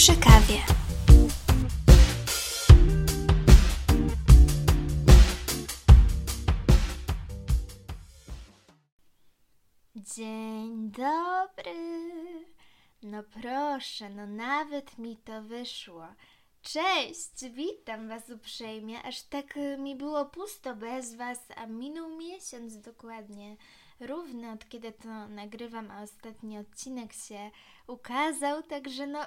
przy kawie. Dzień dobry. No proszę, no nawet mi to wyszło. Cześć, witam Was uprzejmie. Aż tak y, mi było pusto bez Was, a minął miesiąc dokładnie. Równy od kiedy to nagrywam, a ostatni odcinek się ukazał, także no,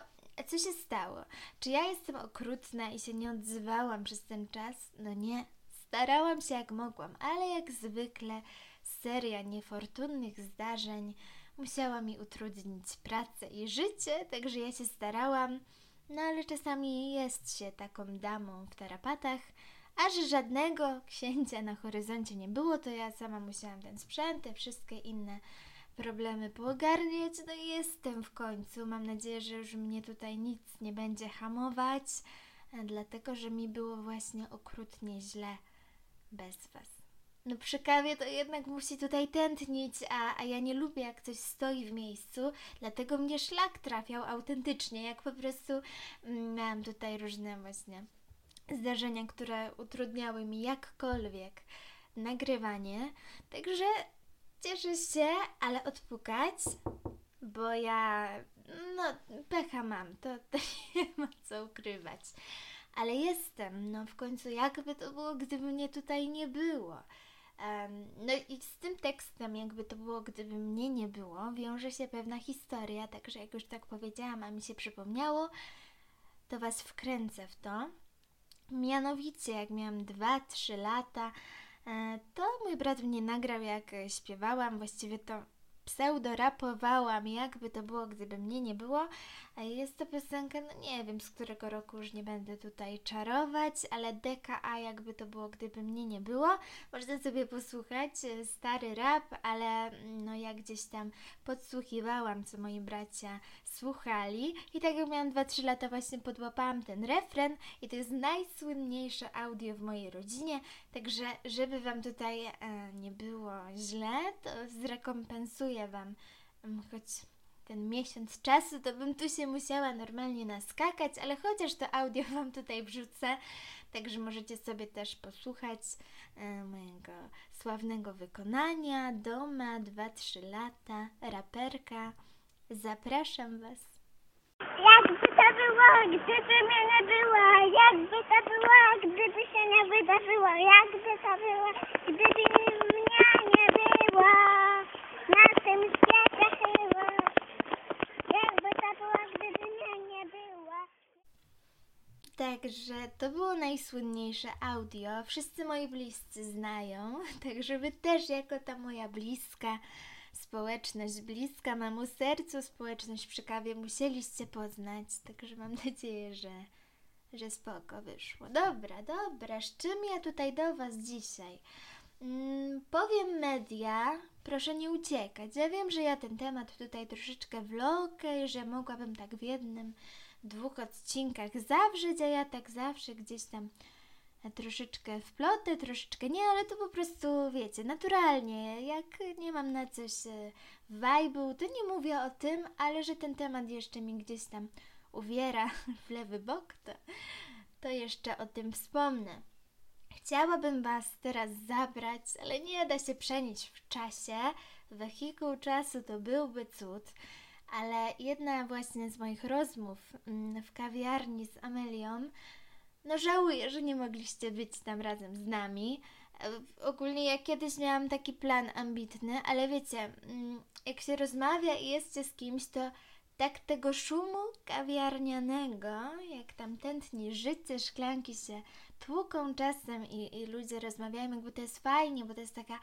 co się stało? Czy ja jestem okrutna i się nie odzywałam przez ten czas? No nie, starałam się jak mogłam, ale jak zwykle seria niefortunnych zdarzeń musiała mi utrudnić pracę i życie, także ja się starałam. No ale czasami jest się taką damą w tarapatach, a że żadnego księcia na horyzoncie nie było, to ja sama musiałam ten sprzęt, te wszystkie inne problemy poogarniać. No i jestem w końcu. Mam nadzieję, że już mnie tutaj nic nie będzie hamować, dlatego że mi było właśnie okrutnie źle bez Was. No przy kawie to jednak musi tutaj tętnić, a, a ja nie lubię jak coś stoi w miejscu, dlatego mnie szlak trafiał autentycznie, jak po prostu mm, miałam tutaj różne właśnie zdarzenia, które utrudniały mi jakkolwiek nagrywanie. Także cieszę się, ale odpukać, bo ja no pecha mam, to, to nie ma co ukrywać. Ale jestem, no w końcu jakby to było, gdyby mnie tutaj nie było. Um, no i z tym tekstem, jakby to było, gdyby mnie nie było, wiąże się pewna historia, także jak już tak powiedziałam, a mi się przypomniało, to Was wkręcę w to. Mianowicie, jak miałam 2-3 lata, to mój brat mnie nagrał, jak śpiewałam, właściwie to pseudo-rapowałam, jakby to było, gdyby mnie nie było. Jest to piosenka, no nie wiem z którego roku już nie będę tutaj czarować, ale DKA jakby to było, gdyby mnie nie było. Można sobie posłuchać, e, stary rap, ale mm, no ja gdzieś tam podsłuchiwałam, co moi bracia słuchali i tak jak miałam 2-3 lata właśnie podłapałam ten refren i to jest najsłynniejsze audio w mojej rodzinie, także żeby Wam tutaj e, nie było źle, to zrekompensuję Wam mm, choć ten miesiąc czasu, to bym tu się musiała normalnie naskakać, ale chociaż to audio Wam tutaj wrzucę, także możecie sobie też posłuchać e, mojego sławnego wykonania. Doma, 2-3 lata, raperka. Zapraszam Was. Jakby to było, gdyby mnie nie było, jakby to było, gdyby się nie wydarzyło, jakby to było, gdyby mnie nie było na tym świecie chyba. Jakby to było, gdyby mnie nie było. Także to było najsłynniejsze audio. Wszyscy moi bliscy znają, także Wy też jako ta moja bliska społeczność bliska memu sercu, społeczność przy kawie musieliście poznać, także mam nadzieję, że, że spoko wyszło. Dobra, dobra, z czym ja tutaj do Was dzisiaj? Mm, powiem media, proszę nie uciekać. Ja wiem, że ja ten temat tutaj troszeczkę wlokę że mogłabym tak w jednym, dwóch odcinkach zawrzeć, a ja tak zawsze gdzieś tam troszeczkę wplotę, troszeczkę nie, ale to po prostu, wiecie, naturalnie. Jak nie mam na coś vibe'u, to nie mówię o tym, ale że ten temat jeszcze mi gdzieś tam uwiera w lewy bok, to, to jeszcze o tym wspomnę. Chciałabym Was teraz zabrać, ale nie da się przenieść w czasie. Wehikuł czasu to byłby cud, ale jedna właśnie z moich rozmów mm, w kawiarni z Amelią no żałuję, że nie mogliście być tam razem z nami. E, ogólnie ja kiedyś miałam taki plan ambitny, ale wiecie, mm, jak się rozmawia i jest się z kimś, to tak tego szumu kawiarnianego, jak tam tętni życie, szklanki się tłuką czasem i, i ludzie rozmawiają, jakby to jest fajnie, bo to jest taka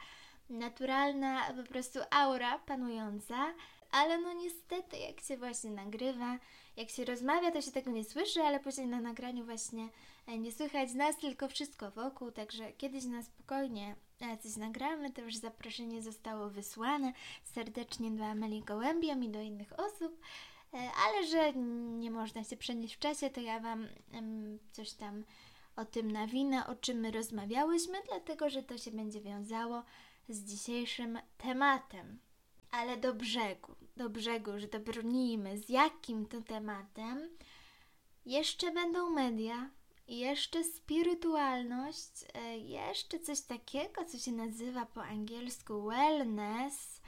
naturalna po prostu aura panująca, ale no niestety jak się właśnie nagrywa, jak się rozmawia, to się tego nie słyszy, ale później na nagraniu właśnie e, nie słychać nas, tylko wszystko wokół, także kiedyś na spokojnie e, coś nagramy, to już zaproszenie zostało wysłane. Serdecznie do Amelii Gołębiom i do innych osób, e, ale że nie można się przenieść w czasie, to ja Wam coś tam o tym nawinę, o czym my rozmawiałyśmy, dlatego że to się będzie wiązało z dzisiejszym tematem ale do brzegu, do brzegu, że to bronimy. Z jakim to tematem? Jeszcze będą media, jeszcze spirytualność, e, jeszcze coś takiego, co się nazywa po angielsku wellness.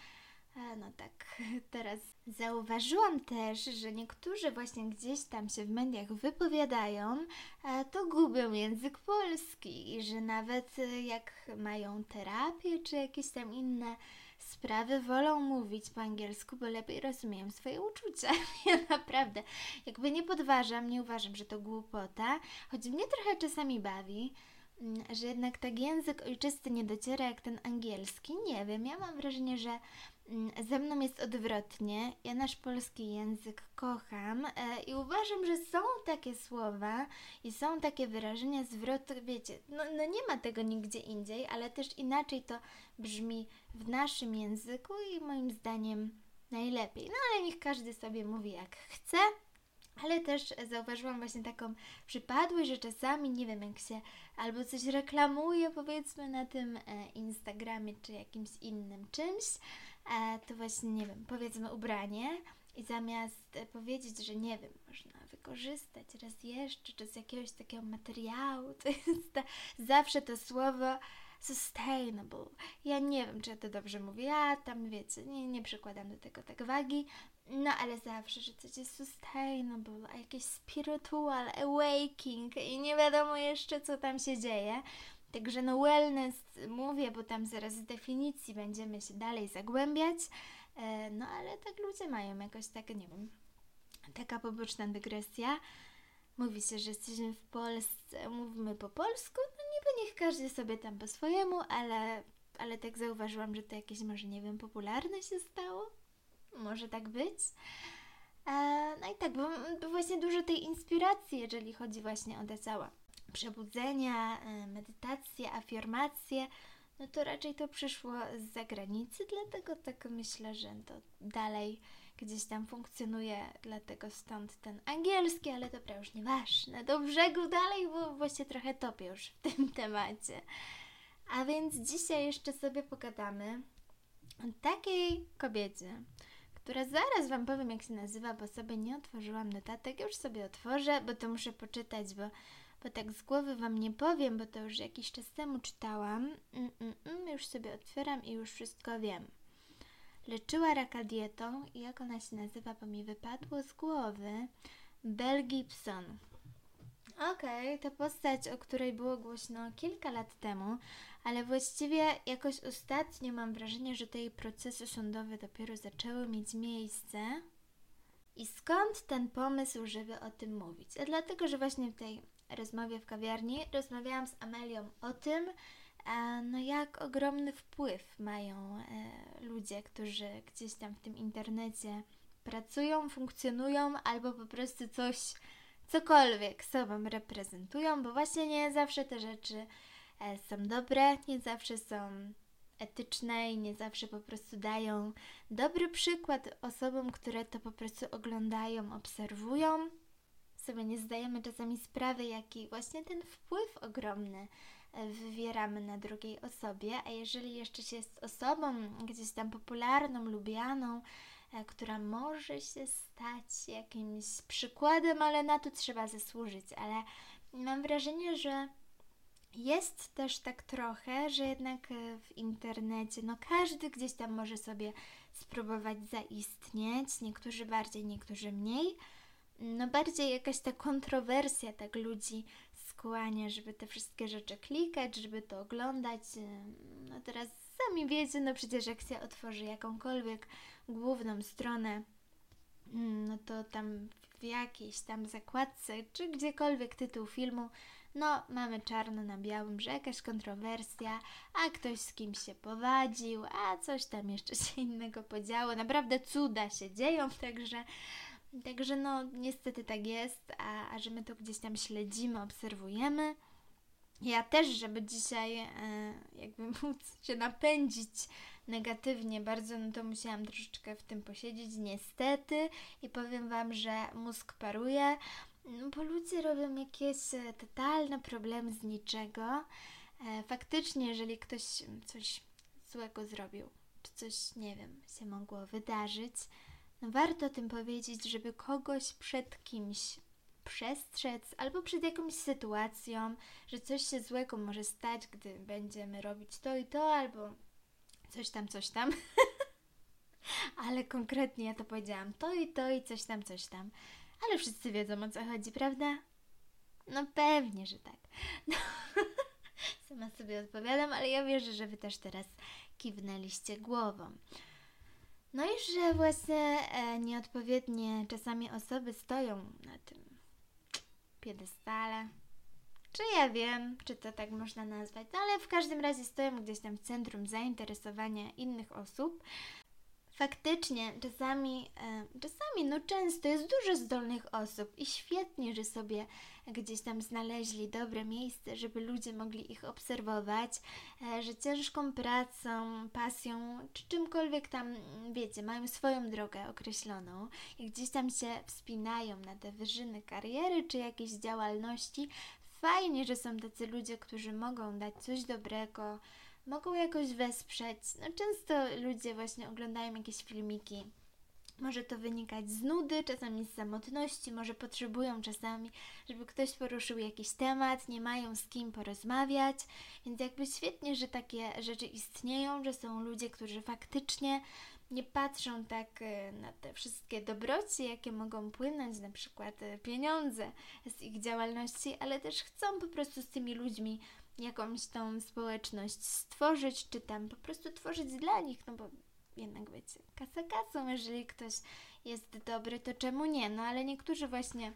E, no tak, teraz zauważyłam też, że niektórzy właśnie gdzieś tam się w mediach wypowiadają, e, to gubią język polski i że nawet jak mają terapię czy jakieś tam inne sprawy wolą mówić po angielsku, bo lepiej rozumieją swoje uczucia. Ja naprawdę, jakby nie podważam, nie uważam, że to głupota, choć mnie trochę czasami bawi, mm, że jednak tak język ojczysty nie dociera jak ten angielski. Nie wiem, ja mam wrażenie, że ze mną jest odwrotnie. Ja nasz polski język kocham e, i uważam, że są takie słowa i są takie wyrażenia, zwroty, wiecie, no, no nie ma tego nigdzie indziej, ale też inaczej to brzmi w naszym języku i moim zdaniem najlepiej. No ale niech każdy sobie mówi jak chce. Ale też zauważyłam właśnie taką przypadłość, że czasami, nie wiem, jak się albo coś reklamuje, powiedzmy, na tym e, Instagramie czy jakimś innym czymś, to właśnie, nie wiem, powiedzmy ubranie i zamiast e, powiedzieć, że nie wiem, można wykorzystać raz jeszcze, czy z jakiegoś takiego materiału, to jest ta, zawsze to słowo sustainable. Ja nie wiem, czy ja to dobrze mówię, ja tam, wiecie, nie, nie przykładam do tego tak wagi, no ale zawsze, że coś jest sustainable, a jakieś spiritual, awakening i nie wiadomo jeszcze, co tam się dzieje. Także no wellness mówię, bo tam zaraz z definicji będziemy się dalej zagłębiać. E, no ale tak ludzie mają jakoś tak, nie wiem, taka poboczna dygresja. Mówi się, że jesteśmy w Polsce, mówimy po polsku, no niby niech każdy sobie tam po swojemu, ale, ale tak zauważyłam, że to jakieś może, nie wiem, popularne się stało. Może tak być. E, no i tak, bo, właśnie dużo tej inspiracji, jeżeli chodzi właśnie o te całe przebudzenia, e, medytacje, afirmacje, no to raczej to przyszło z zagranicy, dlatego tak myślę, że to dalej gdzieś tam funkcjonuje, dlatego stąd ten angielski, ale dobra, już nieważne. Do brzegu dalej, bo właśnie trochę topię już w tym temacie. A więc dzisiaj jeszcze sobie pogadamy o takiej kobiecie, która zaraz Wam powiem, jak się nazywa, bo sobie nie otworzyłam notatek. Już sobie otworzę, bo to muszę poczytać, bo bo tak z głowy Wam nie powiem, bo to już jakiś czas temu czytałam. Mm, mm, mm, już sobie otwieram i już wszystko wiem. Leczyła raka dietą i jak ona się nazywa, bo mi wypadło z głowy. Bell Gibson. Okej, okay, to postać, o której było głośno kilka lat temu, ale właściwie jakoś ostatnio mam wrażenie, że te jej procesy sądowe dopiero zaczęły mieć miejsce. I skąd ten pomysł, żeby o tym mówić? A dlatego, że właśnie w tej rozmowie w kawiarni. Rozmawiałam z Amelią o tym, e, no jak ogromny wpływ mają e, ludzie, którzy gdzieś tam w tym internecie pracują, funkcjonują albo po prostu coś, cokolwiek sobą reprezentują, bo właśnie nie zawsze te rzeczy e, są dobre, nie zawsze są etyczne i nie zawsze po prostu dają dobry przykład osobom, które to po prostu oglądają, obserwują sobie nie zdajemy czasami sprawy, jaki właśnie ten wpływ ogromny e, wywieramy na drugiej osobie, a jeżeli jeszcze się jest osobą gdzieś tam popularną, lubianą, e, która może się stać jakimś przykładem, ale na to trzeba zasłużyć. Ale mam wrażenie, że jest też tak trochę, że jednak e, w internecie, no każdy gdzieś tam może sobie spróbować zaistnieć, niektórzy bardziej, niektórzy mniej no bardziej jakaś ta kontrowersja tak ludzi skłania, żeby te wszystkie rzeczy klikać, żeby to oglądać. No teraz sami wiecie, no przecież jak się otworzy jakąkolwiek główną stronę, no to tam w jakiejś tam zakładce, czy gdziekolwiek tytuł filmu, no mamy czarno na białym, że jakaś kontrowersja, a ktoś z kimś się powadził, a coś tam jeszcze się innego podziało. Naprawdę cuda się dzieją, także Także no niestety tak jest, a, a że my to gdzieś tam śledzimy, obserwujemy. Ja też, żeby dzisiaj e, jakby móc się napędzić negatywnie bardzo, no to musiałam troszeczkę w tym posiedzieć, niestety. I powiem Wam, że mózg paruje, no bo ludzie robią jakieś e, totalne problemy z niczego. E, faktycznie, jeżeli ktoś coś złego zrobił, czy coś, nie wiem, się mogło wydarzyć, warto tym powiedzieć, żeby kogoś przed kimś przestrzec albo przed jakąś sytuacją, że coś się złego może stać, gdy będziemy robić to i to, albo coś tam, coś tam. Ale konkretnie ja to powiedziałam to i to i coś tam, coś tam. Ale wszyscy wiedzą o co chodzi, prawda? No pewnie, że tak. No. Sama sobie odpowiadam, ale ja wierzę, że Wy też teraz kiwnęliście głową. No i że właśnie nieodpowiednie czasami osoby stoją na tym piedestale. Czy ja wiem, czy to tak można nazwać, no ale w każdym razie stoją gdzieś tam w centrum zainteresowania innych osób faktycznie czasami, e, czasami, no często jest dużo zdolnych osób i świetnie, że sobie gdzieś tam znaleźli dobre miejsce, żeby ludzie mogli ich obserwować, e, że ciężką pracą, pasją czy czymkolwiek tam, wiecie, mają swoją drogę określoną i gdzieś tam się wspinają na te wyżyny kariery czy jakiejś działalności. Fajnie, że są tacy ludzie, którzy mogą dać coś dobrego, mogą jakoś wesprzeć. No, często ludzie właśnie oglądają jakieś filmiki. Może to wynikać z nudy, czasami z samotności, może potrzebują czasami, żeby ktoś poruszył jakiś temat, nie mają z kim porozmawiać, więc jakby świetnie, że takie rzeczy istnieją, że są ludzie, którzy faktycznie nie patrzą tak e, na te wszystkie dobroci, jakie mogą płynąć, na przykład e, pieniądze z ich działalności, ale też chcą po prostu z tymi ludźmi jakąś tą społeczność stworzyć, czy tam po prostu tworzyć dla nich, no bo jednak wiecie, kasa kasą, jeżeli ktoś jest dobry, to czemu nie? No ale niektórzy właśnie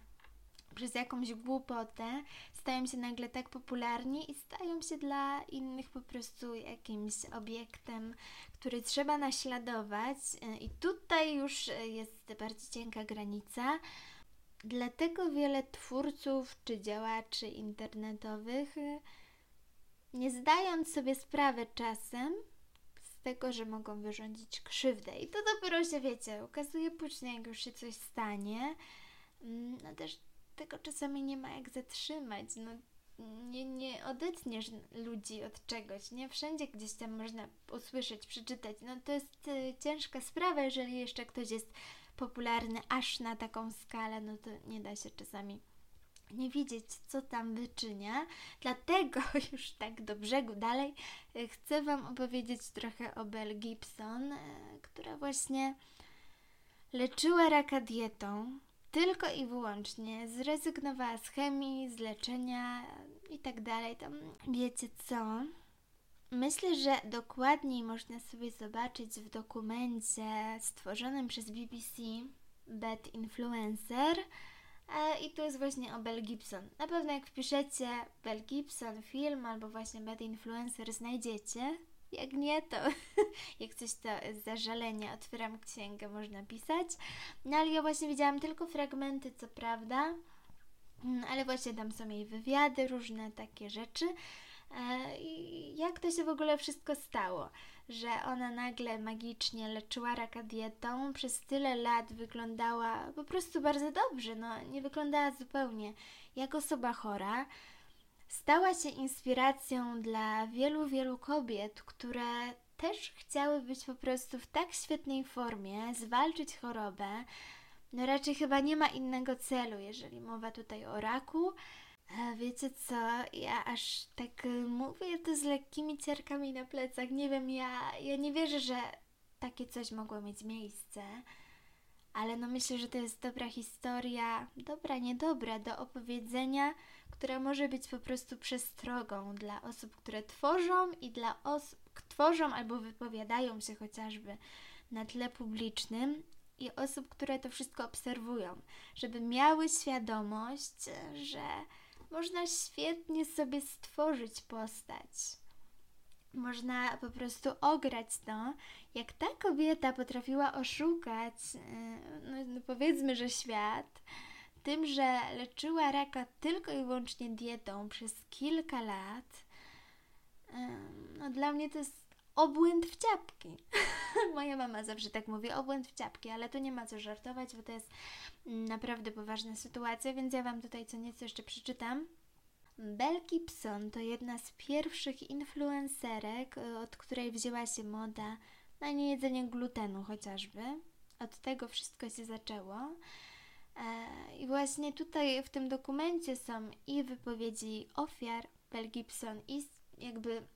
przez jakąś głupotę stają się nagle tak popularni i stają się dla innych po prostu jakimś obiektem, który trzeba naśladować. I tutaj już jest bardzo cienka granica. Dlatego wiele twórców czy działaczy internetowych nie zdając sobie sprawy czasem z tego, że mogą wyrządzić krzywdę. I to dopiero się, wiecie, ukazuje później, jak już się coś stanie. Mm, no też tego czasami nie ma jak zatrzymać. No, nie, nie odetniesz ludzi od czegoś, nie? Wszędzie gdzieś tam można usłyszeć, przeczytać. No to jest y, ciężka sprawa, jeżeli jeszcze ktoś jest popularny aż na taką skalę, no to nie da się czasami nie widzieć, co tam wyczynia. Dlatego już tak do brzegu dalej e, chcę Wam opowiedzieć trochę o Belle Gibson, e, która właśnie leczyła raka dietą. Tylko i wyłącznie zrezygnowała z chemii, z leczenia i tak dalej. Wiecie co? Myślę, że dokładniej można sobie zobaczyć w dokumencie stworzonym przez BBC Bad Influencer I tu jest właśnie o Bell Gibson. Na pewno jak wpiszecie Bell Gibson film albo właśnie Bad Influencer znajdziecie. Jak nie, to jak coś to z zażalenia otwieram księgę, można pisać. No ale ja właśnie widziałam tylko fragmenty, co prawda, mm, ale właśnie tam są jej wywiady, różne takie rzeczy. E, I jak to się w ogóle wszystko stało? Że ona nagle magicznie leczyła raka dietą, przez tyle lat wyglądała po prostu bardzo dobrze, no nie wyglądała zupełnie jak osoba chora. Stała się inspiracją dla wielu, wielu kobiet, które też chciały być po prostu w tak świetnej formie, zwalczyć chorobę. No raczej chyba nie ma innego celu, jeżeli mowa tutaj o raku wiecie co, ja aż tak y, mówię to z lekkimi cierkami na plecach. Nie wiem, ja, ja nie wierzę, że takie coś mogło mieć miejsce. Ale no myślę, że to jest dobra historia, dobra, niedobra, do opowiedzenia, która może być po prostu przestrogą dla osób, które tworzą i dla osób, tworzą albo wypowiadają się chociażby na tle publicznym i osób, które to wszystko obserwują, żeby miały świadomość, że można świetnie sobie stworzyć postać. Można po prostu ograć to, jak ta kobieta potrafiła oszukać, e, no, no powiedzmy, że świat, tym, że leczyła raka tylko i wyłącznie dietą przez kilka lat. No, dla mnie to jest obłęd w ciapki. Moja mama zawsze tak mówi, obłęd w ciapki, ale to nie ma co żartować, bo to jest naprawdę poważna sytuacja, więc ja Wam tutaj co nieco jeszcze przeczytam. Belle Gibson to jedna z pierwszych influencerek, y, od której wzięła się moda na niejedzenie glutenu chociażby. Od tego wszystko się zaczęło. E, I właśnie tutaj w tym dokumencie są i wypowiedzi ofiar Bell Gibson i jakby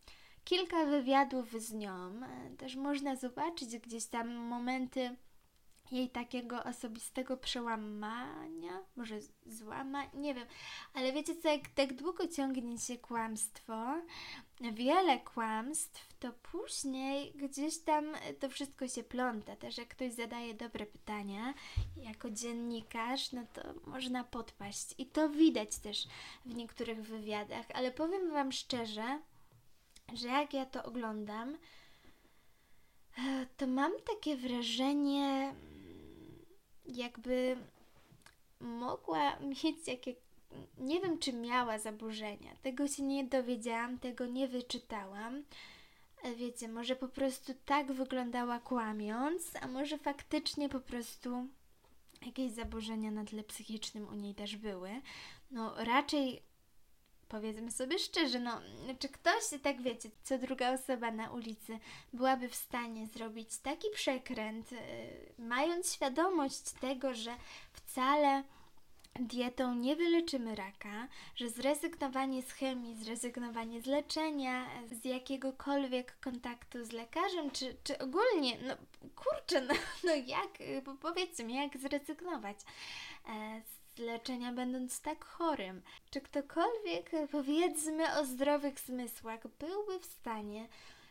kilka wywiadów z nią. E, też można zobaczyć gdzieś tam momenty jej takiego osobistego przełamania, może złama, nie wiem, ale wiecie co, jak tak długo ciągnie się kłamstwo, wiele kłamstw, to później gdzieś tam to wszystko się pląta. Też jak ktoś zadaje dobre pytania, jako dziennikarz, no to można podpaść. I to widać też w niektórych wywiadach, ale powiem Wam szczerze, że jak ja to oglądam, e, to mam takie wrażenie, jakby mogła mieć jakieś. Nie wiem, czy miała zaburzenia. Tego się nie dowiedziałam, tego nie wyczytałam. E, wiecie, może po prostu tak wyglądała kłamiąc, a może faktycznie po prostu jakieś zaburzenia na tle psychicznym u niej też były. No, raczej powiedzmy sobie szczerze, no, czy ktoś, tak wiecie, co druga osoba na ulicy byłaby w stanie zrobić taki przekręt, yy, mając świadomość tego, że wcale dietą nie wyleczymy raka, że zrezygnowanie z chemii, zrezygnowanie z leczenia, z jakiegokolwiek kontaktu z lekarzem, czy, czy ogólnie, no kurczę, no, no jak, powiedzmy mi, jak zrezygnować e, z leczenia będąc tak chorym? Czy ktokolwiek, powiedzmy o zdrowych zmysłach, byłby w stanie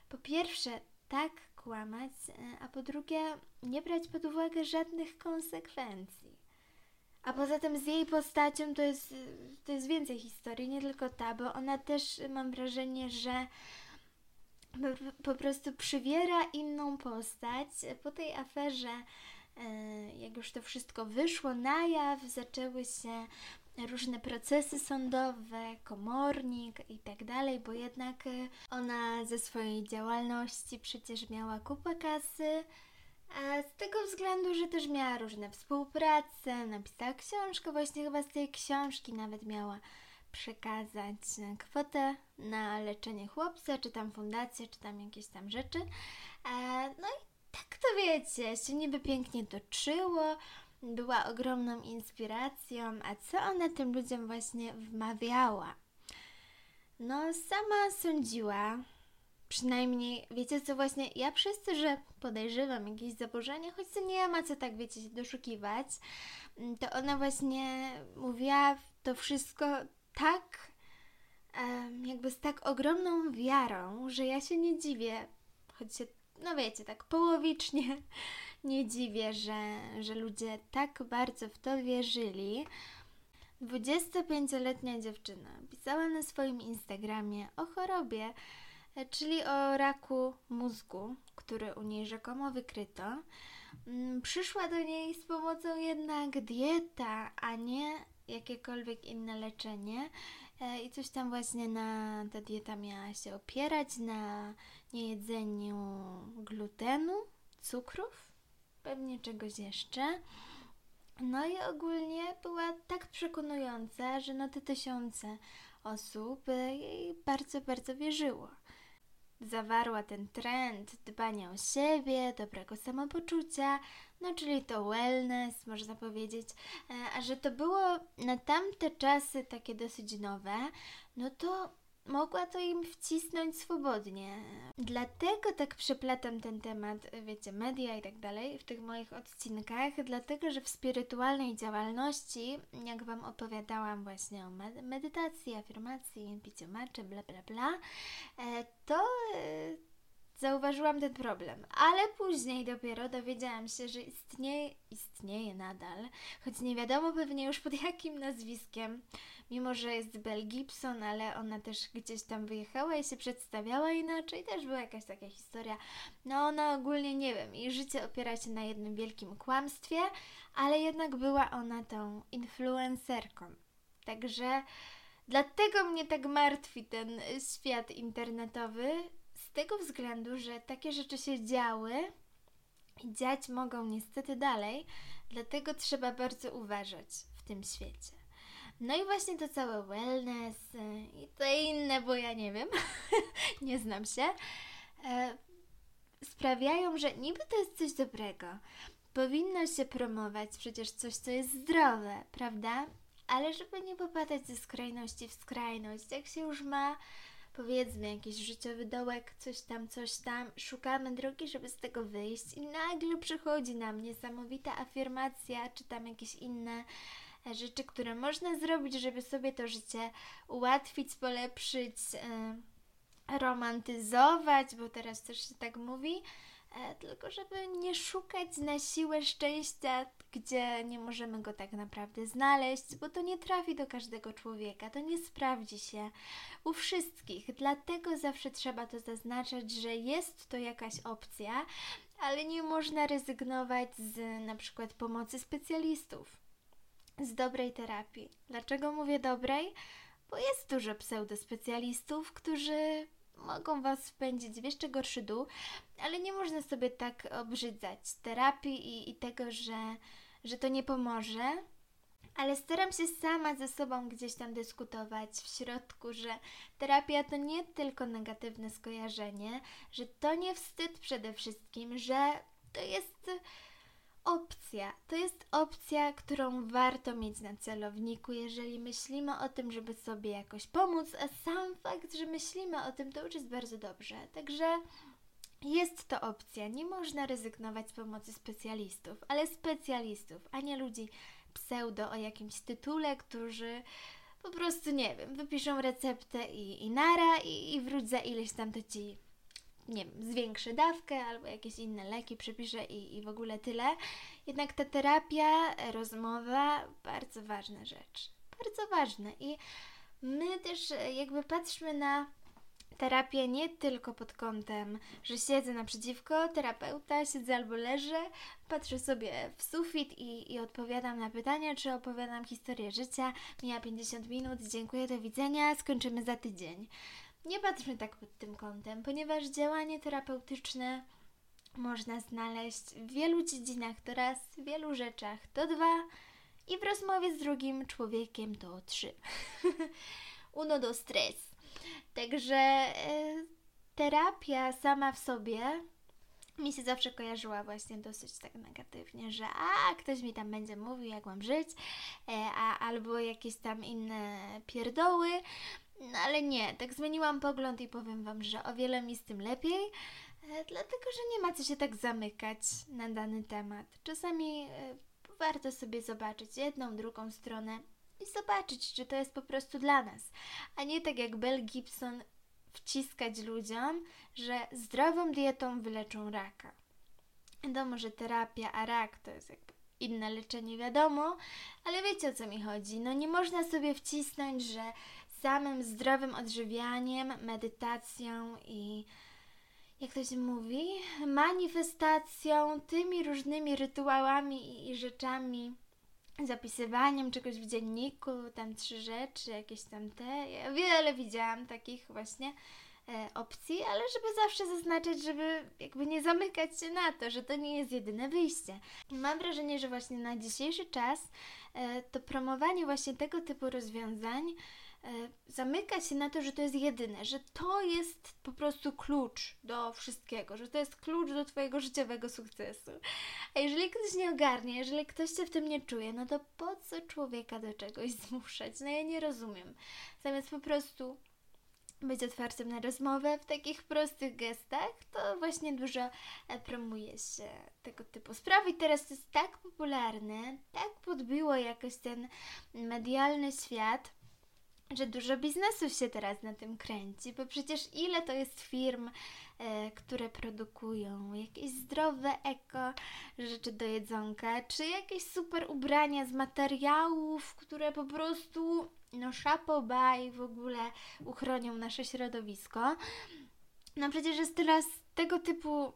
po pierwsze tak kłamać, e, a po drugie nie brać pod uwagę żadnych konsekwencji? A poza tym z jej postacią to jest, to jest więcej historii, nie tylko ta, bo ona też mam wrażenie, że po prostu przywiera inną postać. Po tej aferze, jak już to wszystko wyszło na jaw, zaczęły się różne procesy sądowe, komornik i tak dalej, bo jednak ona ze swojej działalności przecież miała kupę kasy a z tego względu, że też miała różne współprace, napisała książkę, właśnie chyba z tej książki nawet miała przekazać kwotę na leczenie chłopca, czy tam fundację, czy tam jakieś tam rzeczy. No i tak to wiecie, się niby pięknie toczyło, była ogromną inspiracją, a co ona tym ludziom właśnie wmawiała? No, sama sądziła, Przynajmniej, wiecie co, właśnie ja przez to, że podejrzewam jakieś zaburzenie, choć to nie ma co tak, wiecie, się doszukiwać, mm, to ona właśnie mówiła to wszystko tak, jakby z tak ogromną wiarą, że ja się nie dziwię, choć się, no wiecie, tak połowicznie nie dziwię, że, że ludzie tak bardzo w to wierzyli. 25-letnia dziewczyna pisała na swoim Instagramie o chorobie, czyli o raku mózgu, który u niej rzekomo wykryto. Mm, przyszła do niej z pomocą jednak dieta, a nie jakiekolwiek inne leczenie. E, I coś tam właśnie na ta dieta miała się opierać, na niejedzeniu glutenu, cukrów, pewnie czegoś jeszcze. No i ogólnie była tak przekonująca, że no te tysiące osób jej bardzo, bardzo wierzyło zawarła ten trend dbania o siebie, dobrego samopoczucia, no czyli to wellness, można powiedzieć, e, a że to było na tamte czasy takie dosyć nowe, no to mogła to im wcisnąć swobodnie. Dlatego tak przeplatam ten temat, wiecie, media i tak dalej w tych moich odcinkach, dlatego że w spirytualnej działalności, jak Wam opowiadałam właśnie o medytacji, afirmacji, piciu maczy, bla bla bla, e, to e, zauważyłam ten problem, ale później dopiero dowiedziałam się, że istnieje, istnieje nadal, choć nie wiadomo pewnie już pod jakim nazwiskiem, mimo że jest Belle Gibson, ale ona też gdzieś tam wyjechała i się przedstawiała inaczej, też była jakaś taka historia. No ona ogólnie, nie wiem, jej życie opiera się na jednym wielkim kłamstwie, ale jednak była ona tą influencerką. Także dlatego mnie tak martwi ten świat internetowy, z tego względu, że takie rzeczy się działy i dziać mogą niestety dalej, dlatego trzeba bardzo uważać w tym świecie. No i właśnie to całe wellness y, i te inne, bo ja nie wiem, nie znam się, e, sprawiają, że niby to jest coś dobrego. powinno się promować przecież coś, co jest zdrowe, prawda? Ale żeby nie popadać ze skrajności w skrajność, jak się już ma powiedzmy jakiś życiowy dołek, coś tam, coś tam, szukamy drogi, żeby z tego wyjść i nagle przychodzi nam niesamowita afirmacja, czy tam jakieś inne e, rzeczy, które można zrobić, żeby sobie to życie ułatwić, polepszyć, yy, romantyzować, bo teraz też się tak mówi, E, tylko żeby nie szukać na siłę szczęścia, gdzie nie możemy go tak naprawdę znaleźć, bo to nie trafi do każdego człowieka, to nie sprawdzi się u wszystkich. Dlatego zawsze trzeba to zaznaczać, że jest to jakaś opcja, ale nie można rezygnować z na przykład pomocy specjalistów, z dobrej terapii. Dlaczego mówię dobrej? Bo jest dużo pseudospecjalistów, którzy mogą Was wpędzić w jeszcze gorszy dół, ale nie można sobie tak obrzydzać terapii i, i tego, że, że to nie pomoże. Ale staram się sama ze sobą gdzieś tam dyskutować w środku, że terapia to nie tylko negatywne skojarzenie, że to nie wstyd przede wszystkim, że to jest opcja. To jest opcja, którą warto mieć na celowniku, jeżeli myślimy o tym, żeby sobie jakoś pomóc, a sam fakt, że myślimy o tym, to już jest bardzo dobrze. Także jest to opcja. Nie można rezygnować z pomocy specjalistów, ale specjalistów, a nie ludzi pseudo o jakimś tytule, którzy po prostu, nie wiem, wypiszą receptę i, i nara i, i wróć za ileś tam to ci nie wiem, zwiększy dawkę albo jakieś inne leki przepiszę i, i w ogóle tyle. Jednak ta terapia, rozmowa, bardzo ważna rzecz. Bardzo ważne. I my też jakby patrzmy na terapię nie tylko pod kątem, że siedzę naprzeciwko terapeuta, siedzę albo leżę, patrzę sobie w sufit i, i odpowiadam na pytania, czy opowiadam historię życia. Mija 50 minut, dziękuję, do widzenia, skończymy za tydzień. Nie patrzmy tak pod tym kątem, ponieważ działanie terapeutyczne można znaleźć w wielu dziedzinach to raz, w wielu rzeczach to dwa i w rozmowie z drugim człowiekiem to trzy. Uno do stres. Także e, terapia sama w sobie mi się zawsze kojarzyła właśnie dosyć tak negatywnie, że a ktoś mi tam będzie mówił, jak mam żyć, e, a, albo jakieś tam inne pierdoły. No ale nie, tak zmieniłam pogląd i powiem Wam, że o wiele mi z tym lepiej, e, dlatego że nie ma co się tak zamykać na dany temat. Czasami warto sobie zobaczyć jedną, drugą stronę i zobaczyć, czy to jest po prostu dla nas, a nie tak jak Bell Gibson wciskać ludziom, że zdrową dietą wyleczą raka. Wiadomo, że terapia, a rak to jest jakby inne leczenie, wiadomo, ale wiecie o co mi chodzi. No nie można sobie wcisnąć, że samym zdrowym odżywianiem, medytacją i jak to się mówi, manifestacją, tymi różnymi rytuałami i, i rzeczami, zapisywaniem czegoś w dzienniku, tam trzy rzeczy, jakieś tam te. Ja wiele widziałam takich właśnie e, opcji, ale żeby zawsze zaznaczyć, żeby jakby nie zamykać się na to, że to nie jest jedyne wyjście. Mam wrażenie, że właśnie na dzisiejszy czas e, to promowanie właśnie tego typu rozwiązań zamyka się na to, że to jest jedyne, że to jest po prostu klucz do wszystkiego, że to jest klucz do Twojego życiowego sukcesu. A jeżeli ktoś nie ogarnie, jeżeli ktoś się w tym nie czuje, no to po co człowieka do czegoś zmuszać? No ja nie rozumiem. Zamiast po prostu być otwartym na rozmowę w takich prostych gestach, to właśnie dużo e, promuje się tego typu sprawy. I teraz jest tak popularne, tak podbiło jakoś ten medialny świat, że dużo biznesów się teraz na tym kręci, bo przecież ile to jest firm, e, które produkują jakieś zdrowe eko rzeczy do jedzonka, czy jakieś super ubrania z materiałów, które po prostu no szapobaj w ogóle uchronią nasze środowisko. No przecież jest teraz tego typu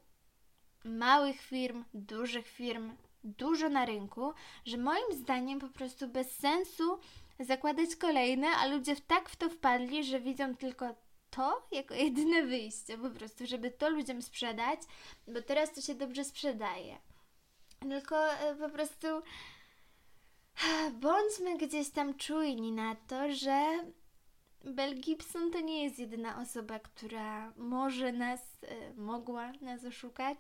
małych firm, dużych firm, dużo na rynku, że moim zdaniem po prostu bez sensu zakładać kolejne, a ludzie tak w to wpadli, że widzą tylko to jako jedyne wyjście, po prostu, żeby to ludziom sprzedać, bo teraz to się dobrze sprzedaje. Tylko e, po prostu bądźmy gdzieś tam czujni na to, że Bell Gibson to nie jest jedyna osoba, która może nas, e, mogła nas oszukać.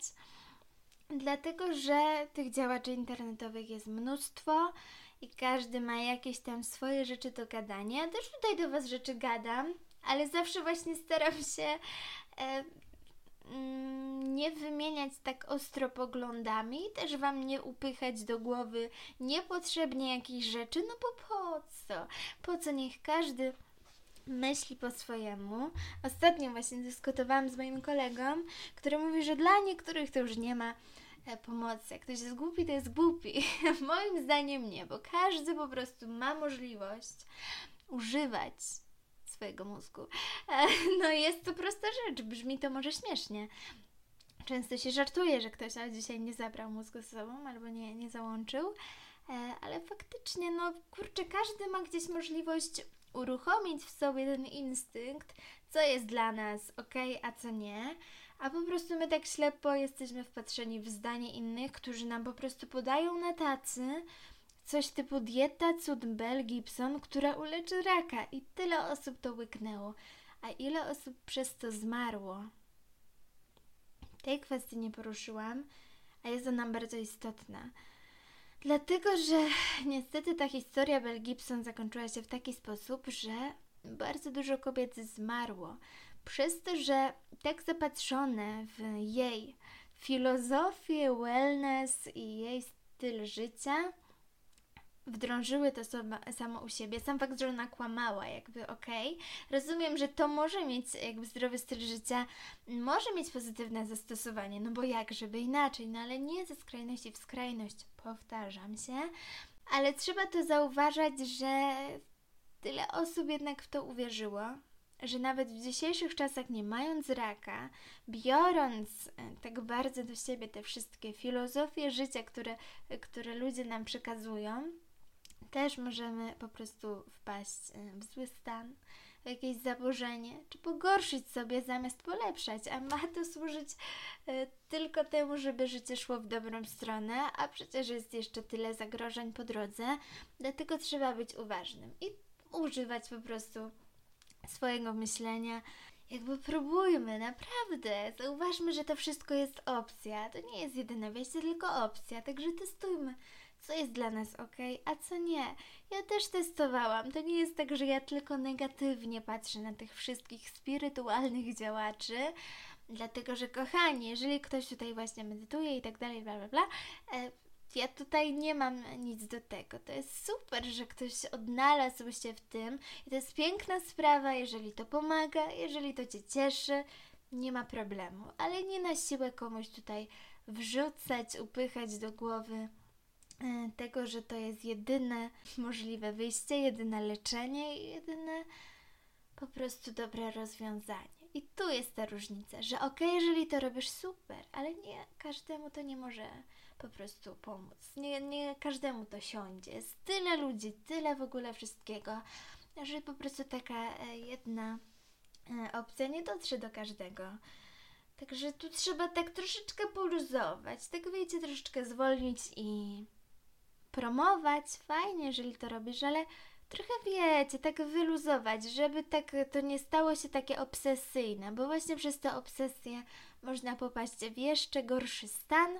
Dlatego, że tych działaczy internetowych jest mnóstwo i każdy ma jakieś tam swoje rzeczy do gadania. Ja też tutaj do Was rzeczy gadam, ale zawsze właśnie staram się e, mm, nie wymieniać tak ostro poglądami też Wam nie upychać do głowy niepotrzebnie jakichś rzeczy, no bo po co? Po co niech każdy myśli po swojemu. Ostatnio właśnie dyskutowałam z moim kolegą, który mówi, że dla niektórych to już nie ma pomocy. Jak ktoś jest głupi, to jest głupi. Moim zdaniem nie, bo każdy po prostu ma możliwość używać swojego mózgu. E, no jest to prosta rzecz, brzmi to może śmiesznie. Często się żartuje, że ktoś dzisiaj nie zabrał mózgu ze sobą albo nie, nie załączył, e, ale faktycznie, no kurczę, każdy ma gdzieś możliwość uruchomić w sobie ten instynkt, co jest dla nas ok, a co nie. A po prostu my tak ślepo jesteśmy wpatrzeni w zdanie innych, którzy nam po prostu podają na tacy coś typu dieta cud Bell Gibson, która uleczy raka i tyle osób to łyknęło. A ile osób przez to zmarło? Tej kwestii nie poruszyłam, a jest ona bardzo istotna. Dlatego, że niestety ta historia Bell Gibson zakończyła się w taki sposób, że bardzo dużo kobiet zmarło. Przez to, że tak zapatrzone w jej filozofię, wellness i jej styl życia, wdrążyły to samo u siebie. Sam fakt, że ona kłamała, jakby okej. Rozumiem, że to może mieć, jakby zdrowy styl życia, może mieć pozytywne zastosowanie, no bo jak, żeby inaczej, no ale nie ze skrajności w skrajność, powtarzam się. Ale trzeba to zauważać, że tyle osób jednak w to uwierzyło, że nawet w dzisiejszych czasach, nie mając raka, biorąc e, tak bardzo do siebie te wszystkie filozofie życia, które, które ludzie nam przekazują, też możemy po prostu wpaść w zły stan, w jakieś zaburzenie, czy pogorszyć sobie zamiast polepszać, a ma to służyć e, tylko temu, żeby życie szło w dobrą stronę, a przecież jest jeszcze tyle zagrożeń po drodze, dlatego trzeba być uważnym i używać po prostu swojego myślenia. Jakby próbujmy, naprawdę. Zauważmy, że to wszystko jest opcja. To nie jest jedyne wejście, tylko opcja, także testujmy co jest dla nas ok, a co nie. Ja też testowałam. To nie jest tak, że ja tylko negatywnie patrzę na tych wszystkich spirytualnych działaczy, dlatego że kochani, jeżeli ktoś tutaj właśnie medytuje i tak dalej, bla bla bla, e, ja tutaj nie mam nic do tego. To jest super, że ktoś odnalazł się w tym i to jest piękna sprawa, jeżeli to pomaga, jeżeli to Cię cieszy, nie ma problemu, ale nie na siłę komuś tutaj wrzucać, upychać do głowy E, tego, że to jest jedyne możliwe wyjście, jedyne leczenie i jedyne po prostu dobre rozwiązanie. I tu jest ta różnica, że ok, jeżeli to robisz super, ale nie każdemu to nie może po prostu pomóc. Nie, nie każdemu to siądzie. Jest tyle ludzi, tyle w ogóle wszystkiego, że po prostu taka e, jedna e, opcja nie dotrze do każdego. Także tu trzeba tak troszeczkę poluzować, tak wiecie, troszeczkę zwolnić i promować, fajnie, jeżeli to robisz, ale trochę wiecie, tak wyluzować, żeby tak to nie stało się takie obsesyjne, bo właśnie przez te obsesje można popaść w jeszcze gorszy stan.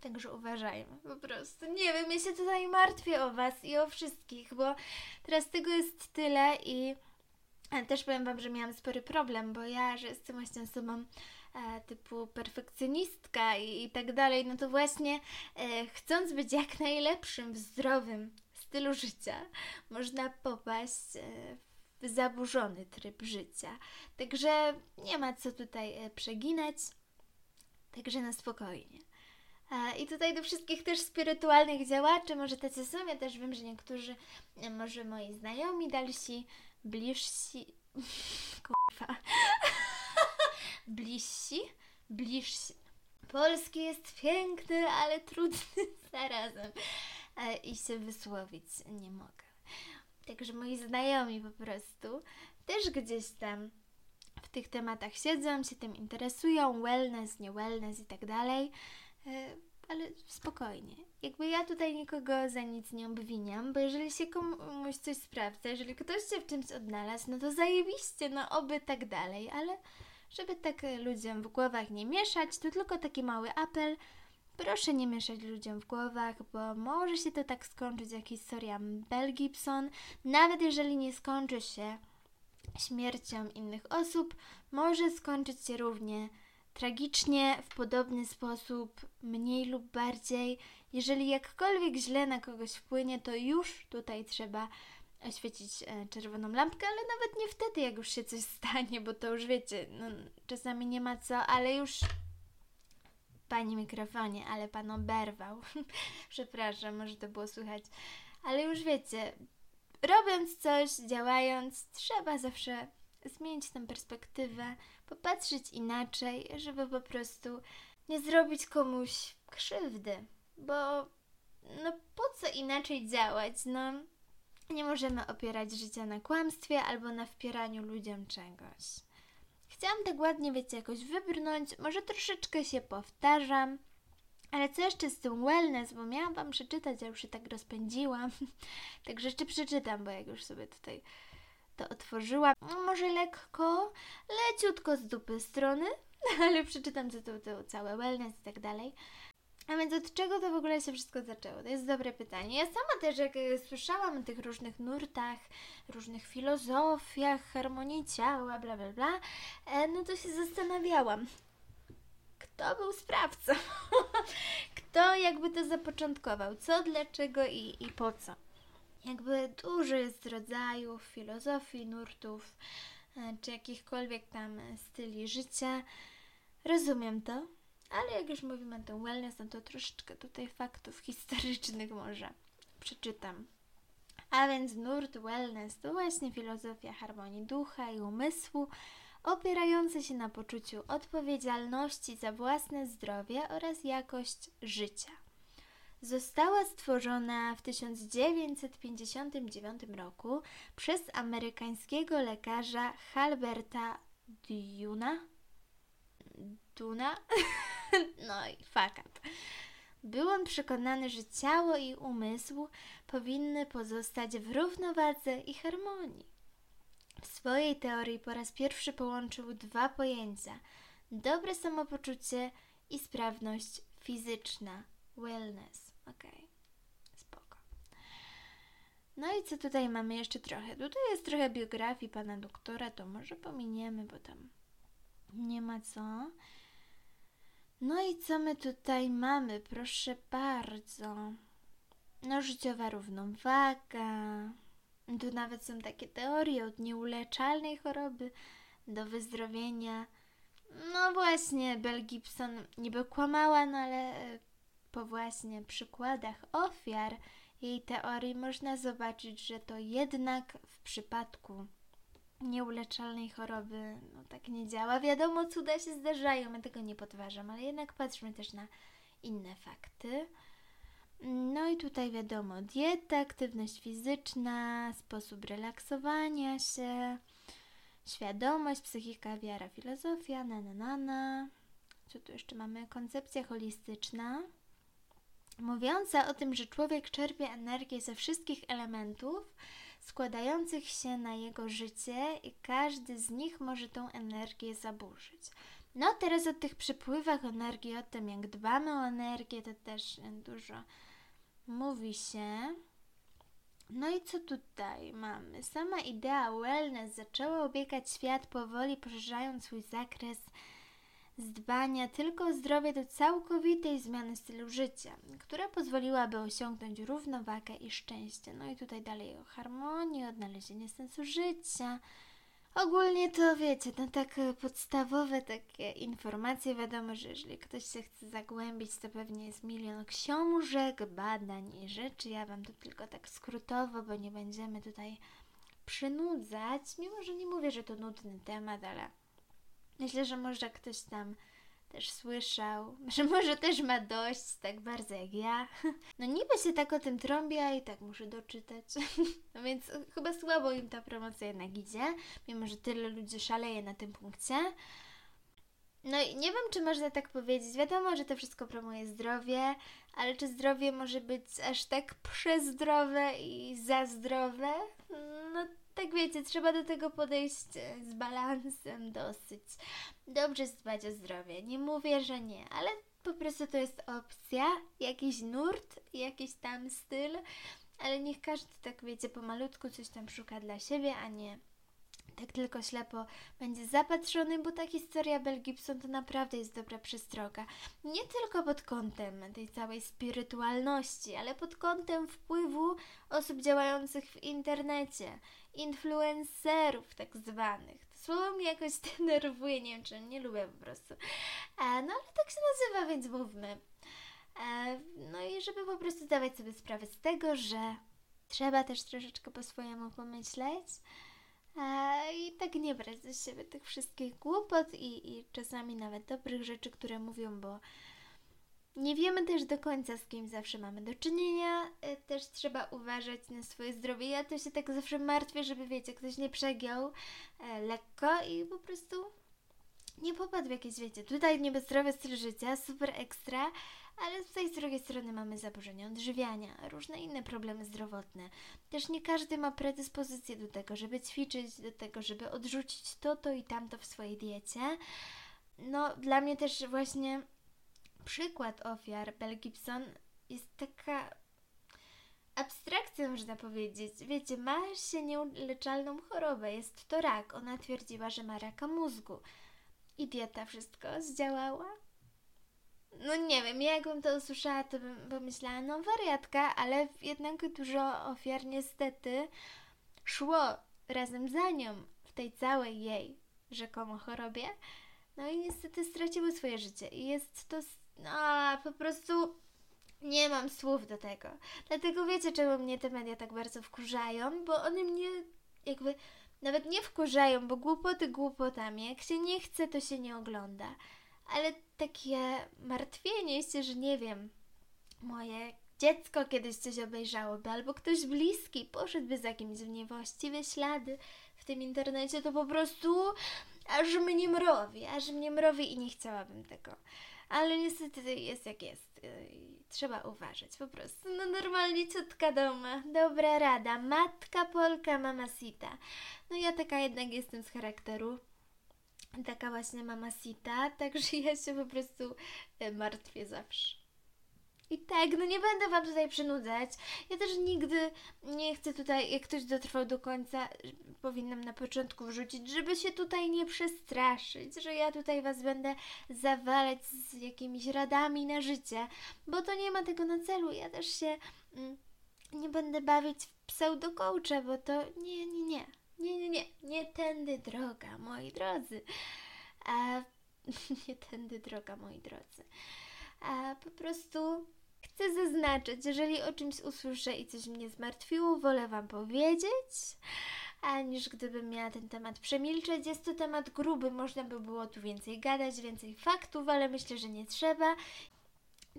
Także uważajmy, po prostu. Nie wiem, ja się tutaj martwię o Was i o wszystkich, bo teraz tego jest tyle i też powiem Wam, że miałam spory problem, bo ja, że jestem właśnie osobą e, typu perfekcjonistka i, i, tak dalej, no to właśnie e, chcąc być jak najlepszym w zdrowym stylu życia, można popaść e, w zaburzony tryb życia. Także nie ma co tutaj e, przeginać, także na spokojnie. I tutaj do wszystkich też spirytualnych działaczy, może tacy są, ja też wiem, że niektórzy, e, może moi znajomi, dalsi, bliżsi, kurwa, bliżsi, bliżsi. Polski jest piękny, ale trudny zarazem e, i się wysłowić nie mogę. Także moi znajomi po prostu też gdzieś tam w tych tematach siedzą, się tym interesują, wellness, nie wellness i tak dalej, e, ale spokojnie. Jakby ja tutaj nikogo za nic nie obwiniam, bo jeżeli się komuś coś sprawdza, jeżeli ktoś się w czymś odnalazł, no to zajebiście, no oby tak dalej, ale żeby tak ludziom w głowach nie mieszać, to tylko taki mały apel, Proszę nie mieszać ludziom w głowach, bo może się to tak skończyć jak historia Bell Gibson. Nawet jeżeli nie skończy się śmiercią innych osób, może skończyć się równie tragicznie, w podobny sposób, mniej lub bardziej. Jeżeli jakkolwiek źle na kogoś wpłynie, to już tutaj trzeba oświecić e, czerwoną lampkę, ale nawet nie wtedy, jak już się coś stanie, bo to już wiecie, no, czasami nie ma co, ale już Pani mikrofonie, ale pan oberwał. Przepraszam, może to było słychać. Ale już wiecie, robiąc coś, działając, trzeba zawsze zmienić tę perspektywę, popatrzeć inaczej, żeby po prostu nie zrobić komuś krzywdy. Bo no po co inaczej działać? No nie możemy opierać życia na kłamstwie albo na wpieraniu ludziom czegoś. Chciałam tak ładnie, wiecie, jakoś wybrnąć, może troszeczkę się powtarzam, ale co jeszcze z tym wellness, bo miałam Wam przeczytać, a już się tak rozpędziłam, także jeszcze przeczytam, bo jak już sobie tutaj to otworzyłam, no może lekko, leciutko z dupy strony, ale przeczytam co to, to całe wellness i tak dalej. A więc od czego to w ogóle się wszystko zaczęło? To jest dobre pytanie. Ja sama też, jak e, słyszałam o tych różnych nurtach, różnych filozofiach, harmonii ciała, bla, bla, bla, e, no to się zastanawiałam, kto był sprawcą? kto jakby to zapoczątkował? Co, dlaczego i, i po co? Jakby dużo jest rodzajów filozofii, nurtów, e, czy jakichkolwiek tam styli życia. Rozumiem to, ale jak już mówimy o tym wellness, no to troszeczkę tutaj faktów historycznych może przeczytam. A więc nurt wellness to właśnie filozofia harmonii ducha i umysłu, opierająca się na poczuciu odpowiedzialności za własne zdrowie oraz jakość życia. Została stworzona w 1959 roku przez amerykańskiego lekarza Halberta Duna. Duna? No i fakat. Był on przekonany, że ciało i umysł powinny pozostać w równowadze i harmonii. W swojej teorii po raz pierwszy połączył dwa pojęcia: dobre samopoczucie i sprawność fizyczna, wellness. Okej, okay. spoko. No i co tutaj mamy jeszcze trochę? Tutaj jest trochę biografii pana doktora, to może pominiemy, bo tam nie ma co. No i co my tutaj mamy? Proszę bardzo. No, życiowa równowaga. Tu nawet są takie teorie od nieuleczalnej choroby do wyzdrowienia. No właśnie, Bell Gibson niby kłamała, no ale po właśnie przykładach ofiar jej teorii można zobaczyć, że to jednak w przypadku nieuleczalnej choroby no, tak nie działa. Wiadomo, cuda się zdarzają, ja tego nie podważam, ale jednak patrzmy też na inne fakty. No i tutaj wiadomo, dieta, aktywność fizyczna, sposób relaksowania się, świadomość, psychika, wiara, filozofia, na na na na. Co tu jeszcze mamy? Koncepcja holistyczna, mówiąca o tym, że człowiek czerpie energię ze wszystkich elementów, składających się na jego życie i każdy z nich może tą energię zaburzyć. No teraz o tych przepływach energii, o tym jak dbamy o energię, to też dużo mówi się. No i co tutaj mamy? Sama idea wellness zaczęła obiegać świat powoli, poszerzając swój zakres z dbania tylko o zdrowie do całkowitej zmiany stylu życia, która pozwoliłaby osiągnąć równowagę i szczęście. No i tutaj dalej o harmonii, odnalezienie sensu życia. Ogólnie to wiecie, no tak podstawowe takie informacje, wiadomo, że jeżeli ktoś się chce zagłębić, to pewnie jest milion książek, badań i rzeczy. Ja Wam to tylko tak skrótowo, bo nie będziemy tutaj przynudzać, mimo że nie mówię, że to nudny temat, ale Myślę, że może ktoś tam też słyszał, że może też ma dość tak bardzo jak ja. No niby się tak o tym trąbi, a i tak muszę doczytać. No więc chyba słabo im ta promocja jednak idzie, mimo że tyle ludzi szaleje na tym punkcie. No i nie wiem, czy można tak powiedzieć. Wiadomo, że to wszystko promuje zdrowie, ale czy zdrowie może być aż tak przezdrowe i za zdrowe? No tak wiecie, trzeba do tego podejść e, z balansem dosyć. Dobrze dbać o zdrowie. Nie mówię, że nie, ale po prostu to jest opcja, jakiś nurt, jakiś tam styl, ale niech każdy tak wiecie pomalutku coś tam szuka dla siebie, a nie tak tylko ślepo będzie zapatrzony, bo ta historia Bell Gibson to naprawdę jest dobra przestroga. Nie tylko pod kątem tej całej spirytualności, ale pod kątem wpływu osób działających w internecie, influencerów tak zwanych. To słowo mnie jakoś denerwuje, nie wiem czy nie lubię po prostu. E, no ale tak się nazywa, więc mówmy. E, no i żeby po prostu zdawać sobie sprawę z tego, że trzeba też troszeczkę po swojemu pomyśleć, i tak nie brać do siebie tych wszystkich głupot i, i czasami nawet dobrych rzeczy, które mówią, bo nie wiemy też do końca, z kim zawsze mamy do czynienia. E, też trzeba uważać na swoje zdrowie. Ja to się tak zawsze martwię, żeby wiecie, ktoś nie przegiął e, lekko i po prostu nie popadł w jakieś, wiecie, tutaj niby zdrowy styl życia, super ekstra, ale tutaj z drugiej strony mamy zaburzenia odżywiania, różne inne problemy zdrowotne. Też nie każdy ma predyspozycję do tego, żeby ćwiczyć, do tego, żeby odrzucić to, to i tamto w swojej diecie. No, dla mnie też właśnie przykład ofiar Bell Gibson jest taka abstrakcja, można powiedzieć. Wiecie, ma się nieuleczalną chorobę, jest to rak. Ona twierdziła, że ma raka mózgu. I dieta wszystko zdziałała? No nie wiem, jakbym to usłyszała, to bym pomyślała, no wariatka, ale jednak dużo ofiar niestety szło razem za nią w tej całej jej rzekomo chorobie. No i niestety straciły swoje życie. I jest to, no po prostu nie mam słów do tego. Dlatego wiecie, czemu mnie te media tak bardzo wkurzają, bo one mnie jakby nawet nie wkurzają, bo głupoty głupotami. Jak się nie chce, to się nie ogląda ale takie martwienie się, że nie wiem, moje dziecko kiedyś coś obejrzałoby, albo ktoś bliski poszedłby za jakimś w niewłaściwe ślady w tym internecie, to po prostu aż mnie mrowi, aż mnie mrowi i nie chciałabym tego. Ale niestety jest jak jest. Trzeba uważać po prostu. No normalnie ciotka doma. Dobra rada. Matka Polka, mama Sita. No ja taka jednak jestem z charakteru taka właśnie mama sita, także ja się po prostu e, martwię zawsze. I tak, no nie będę Wam tutaj przynudzać. Ja też nigdy nie chcę tutaj, jak ktoś dotrwał do końca, powinnam na początku wrzucić, żeby się tutaj nie przestraszyć, że ja tutaj Was będę zawalać z jakimiś radami na życie, bo to nie ma tego na celu. Ja też się mm, nie będę bawić w pseudo-coacha, bo to nie, nie, nie. Nie, nie, nie, nie tędy droga, moi drodzy. A, nie tędy droga, moi drodzy. A po prostu chcę zaznaczyć, jeżeli o czymś usłyszę i coś mnie zmartwiło, wolę Wam powiedzieć, a niż gdybym miała ten temat przemilczeć. Jest to temat gruby, można by było tu więcej gadać, więcej faktów, ale myślę, że nie trzeba.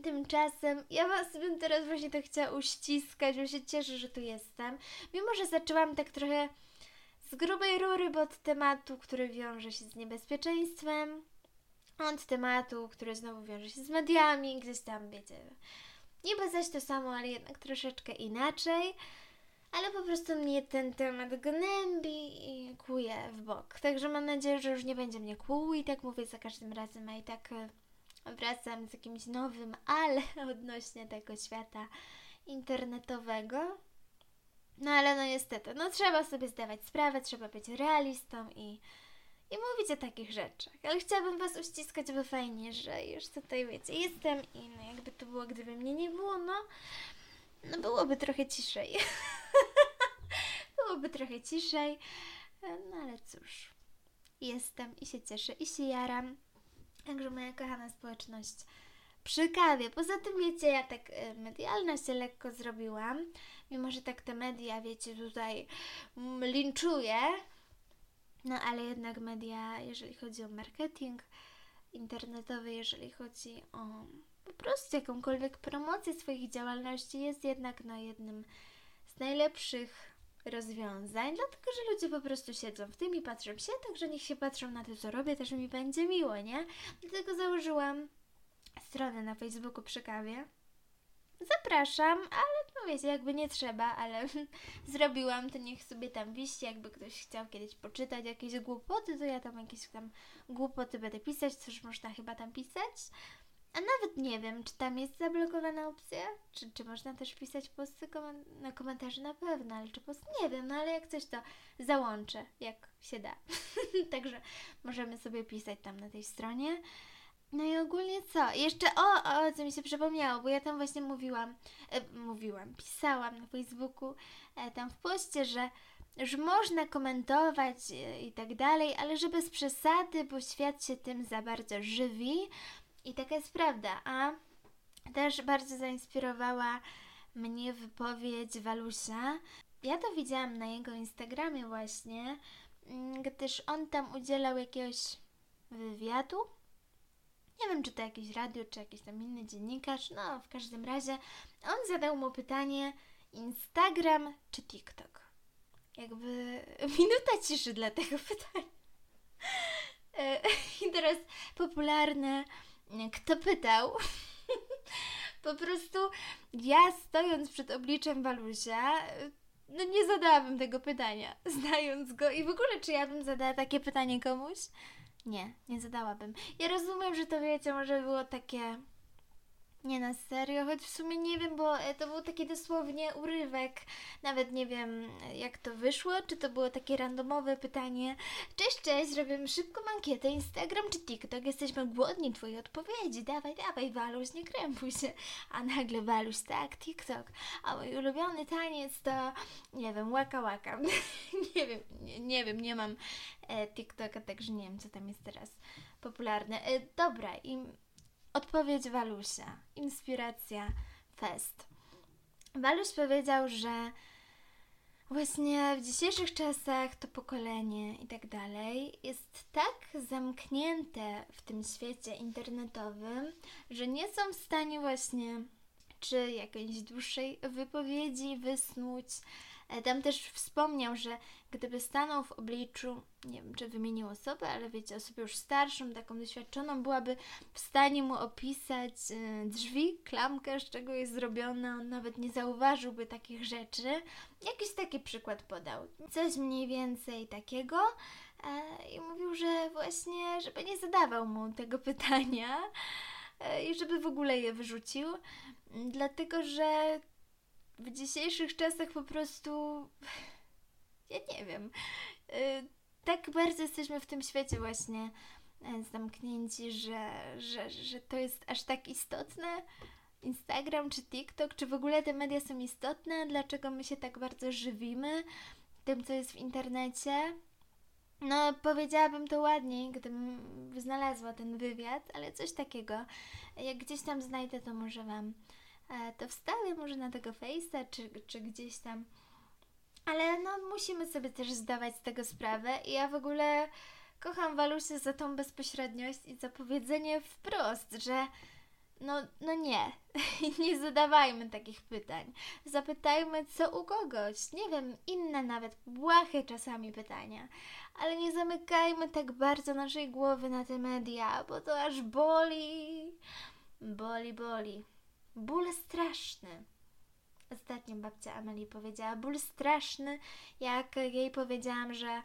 Tymczasem ja Was bym teraz właśnie to chciała uściskać, bo się cieszę, że tu jestem. Mimo, że zaczęłam tak trochę z grubej rury, bo od tematu, który wiąże się z niebezpieczeństwem, od tematu, który znowu wiąże się z mediami, gdzieś tam, wiecie, niby zaś to samo, ale jednak troszeczkę inaczej, ale po prostu mnie ten temat gnębi i kłuje w bok. Także mam nadzieję, że już nie będzie mnie kłuł i tak mówię za każdym razem, a i tak e, wracam z jakimś nowym, ale odnośnie tego świata internetowego. No ale no niestety, no trzeba sobie zdawać sprawę, trzeba być realistą i, i mówić o takich rzeczach. Ale chciałabym Was uściskać, bo fajnie, że już tutaj wiecie, jestem i no jakby to było, gdyby mnie nie było, no, no byłoby trochę ciszej. byłoby trochę ciszej, no ale cóż, jestem i się cieszę i się jaram. Także moja kochana społeczność przy kawie. Poza tym, wiecie, ja tak e, medialna się lekko zrobiłam, mimo że tak te media, wiecie, tutaj mm, linczuje, no ale jednak media, jeżeli chodzi o marketing internetowy, jeżeli chodzi o po prostu jakąkolwiek promocję swoich działalności, jest jednak no, jednym z najlepszych rozwiązań, dlatego że ludzie po prostu siedzą w tym i patrzą się, także niech się patrzą na to, co robię, też mi będzie miło, nie? Dlatego założyłam stronę na Facebooku przy kawie. Zapraszam, ale no wiecie, jakby nie trzeba, ale zrobiłam, to niech sobie tam wisi, jakby ktoś chciał kiedyś poczytać jakieś głupoty, to ja tam jakieś tam głupoty będę pisać, coś można chyba tam pisać. A nawet nie wiem, czy tam jest zablokowana opcja, czy, czy można też pisać posty komen- na komentarze na pewno, ale czy post nie wiem, no ale jak coś to załączę, jak się da. Także możemy sobie pisać tam na tej stronie. No i ogólnie co? Jeszcze o, o, co mi się przypomniało, bo ja tam właśnie mówiłam, e, mówiłam, pisałam na Facebooku, e, tam w poście, że że można komentować e, i tak dalej, ale że bez przesady, bo świat się tym za bardzo żywi. I taka jest prawda. A też bardzo zainspirowała mnie wypowiedź Walusia. Ja to widziałam na jego Instagramie właśnie, mm, gdyż on tam udzielał jakiegoś wywiadu. Nie wiem, czy to jakieś radio, czy jakiś tam inny dziennikarz. No, w każdym razie on zadał mu pytanie Instagram czy TikTok. Jakby minuta ciszy dla tego pytania. E, I teraz popularne kto pytał? po prostu ja stojąc przed obliczem Walusia, no nie zadałabym tego pytania, znając go. I w ogóle, czy ja bym zadała takie pytanie komuś? Nie, nie zadałabym. Ja rozumiem, że to wiecie, może było takie nie na serio, choć w sumie nie wiem, bo e, to był taki dosłownie urywek. Nawet nie wiem, jak to wyszło, czy to było takie randomowe pytanie. Cześć, cześć, robimy szybką ankietę, Instagram czy TikTok, jesteśmy głodni Twojej odpowiedzi, dawaj, dawaj, Waluś, nie krępuj się. A nagle Waluś, tak, TikTok. A mój ulubiony taniec to, nie wiem, łaka łaka. nie wiem, nie, nie, wiem, nie mam e, TikToka, także nie wiem, co tam jest teraz popularne. E, dobra, i Odpowiedź Walusia. Inspiracja Fest. Waluś powiedział, że właśnie w dzisiejszych czasach to pokolenie i tak dalej jest tak zamknięte w tym świecie internetowym, że nie są w stanie właśnie czy jakiejś dłuższej wypowiedzi wysnuć, tam też wspomniał, że gdyby stanął w obliczu, nie wiem czy wymienił osobę, ale wiecie, osobę już starszą, taką doświadczoną, byłaby w stanie mu opisać e, drzwi, klamkę, z czego jest zrobiona, on nawet nie zauważyłby takich rzeczy. Jakiś taki przykład podał. Coś mniej więcej takiego. E, I mówił, że właśnie, żeby nie zadawał mu tego pytania i żeby w ogóle je wyrzucił, dlatego że w dzisiejszych czasach po prostu. Ja nie wiem. Y, tak bardzo jesteśmy w tym świecie właśnie e, zamknięci, że, że, że to jest aż tak istotne. Instagram czy TikTok, czy w ogóle te media są istotne, dlaczego my się tak bardzo żywimy tym, co jest w internecie. No, powiedziałabym to ładniej, gdybym znalazła ten wywiad, ale coś takiego. Jak gdzieś tam znajdę, to może Wam to wstawię może na tego Face'a, czy, czy gdzieś tam. Ale no, musimy sobie też zdawać z tego sprawę. I ja w ogóle kocham Walusię za tą bezpośredniość i za powiedzenie wprost, że no, no nie, nie zadawajmy takich pytań. Zapytajmy, co u kogoś. Nie wiem, inne nawet, błahe czasami pytania. Ale nie zamykajmy tak bardzo naszej głowy na te media, bo to aż boli. Boli, boli. Ból straszny. Ostatnio babcia Amelie powiedziała ból straszny, jak jej powiedziałam, że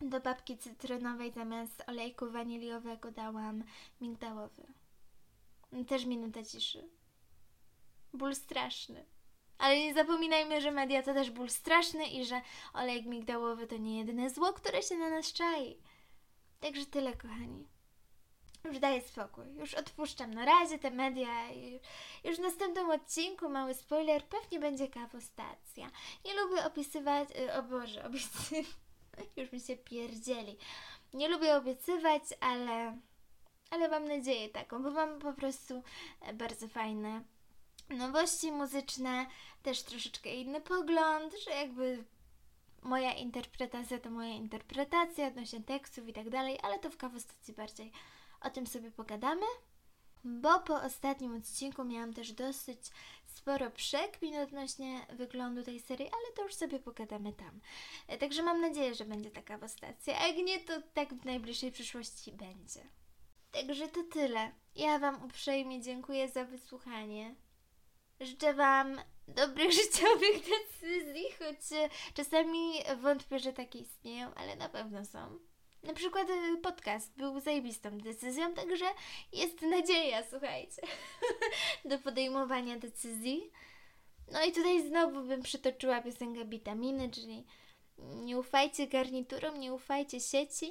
do babki cytrynowej zamiast olejku waniliowego dałam migdałowy. Też minuta ciszy. Ból straszny. Ale nie zapominajmy, że media to też ból straszny i że olejek migdałowy to nie jedyne zło, które się na nas czai. Także tyle, kochani. Już daję spokój, już odpuszczam na razie te media. Już w następnym odcinku, mały spoiler, pewnie będzie kawostacja. Nie lubię opisywać, y, o Boże, obiecywać, już mi się pierdzieli. Nie lubię obiecywać, ale, ale mam nadzieję taką, bo mam po prostu e, bardzo fajne nowości muzyczne, też troszeczkę inny pogląd, że jakby moja interpretacja to moja interpretacja odnośnie tekstów i tak dalej, ale to w kawostacji bardziej o tym sobie pogadamy, bo po ostatnim odcinku miałam też dosyć sporo przekmin odnośnie wyglądu tej serii, ale to już sobie pogadamy tam. E, także mam nadzieję, że będzie taka postacja, a jak nie, to tak w najbliższej przyszłości będzie. Także to tyle. Ja Wam uprzejmie dziękuję za wysłuchanie. Życzę Wam dobrych życiowych decyzji, choć czasami wątpię, że takie istnieją, ale na pewno są. Na przykład y, podcast był zajebistą decyzją, także jest nadzieja, słuchajcie, do podejmowania decyzji. No i tutaj znowu bym przytoczyła piosenkę Witaminy, czyli nie ufajcie garniturom, nie ufajcie sieci,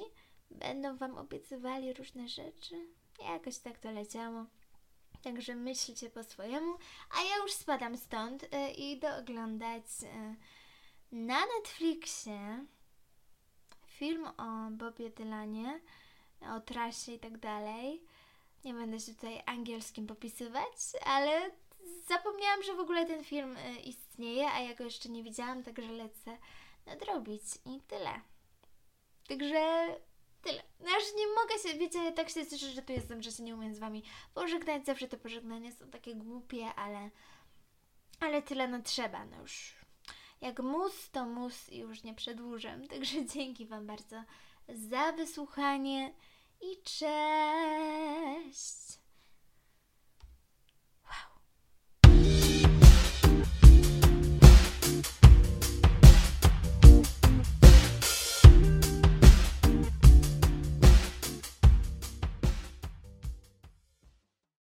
będą wam obiecywali różne rzeczy. Jakoś tak to leciało. Także myślcie po swojemu, a ja już spadam stąd y, i idę oglądać y, na Netflixie film o Bobie Dylanie, o trasie i tak dalej. Nie będę się tutaj angielskim popisywać, ale zapomniałam, że w ogóle ten film y, istnieje, a ja go jeszcze nie widziałam, także lecę nadrobić i tyle. Także tyle. No już nie mogę się, wiecie, tak się cieszę, że tu jestem, że się nie umiem z wami pożegnać. Zawsze te pożegnania są takie głupie, ale ale tyle no trzeba, no już jak mus, to mus i już nie przedłużam. Także dzięki Wam bardzo za wysłuchanie i cześć!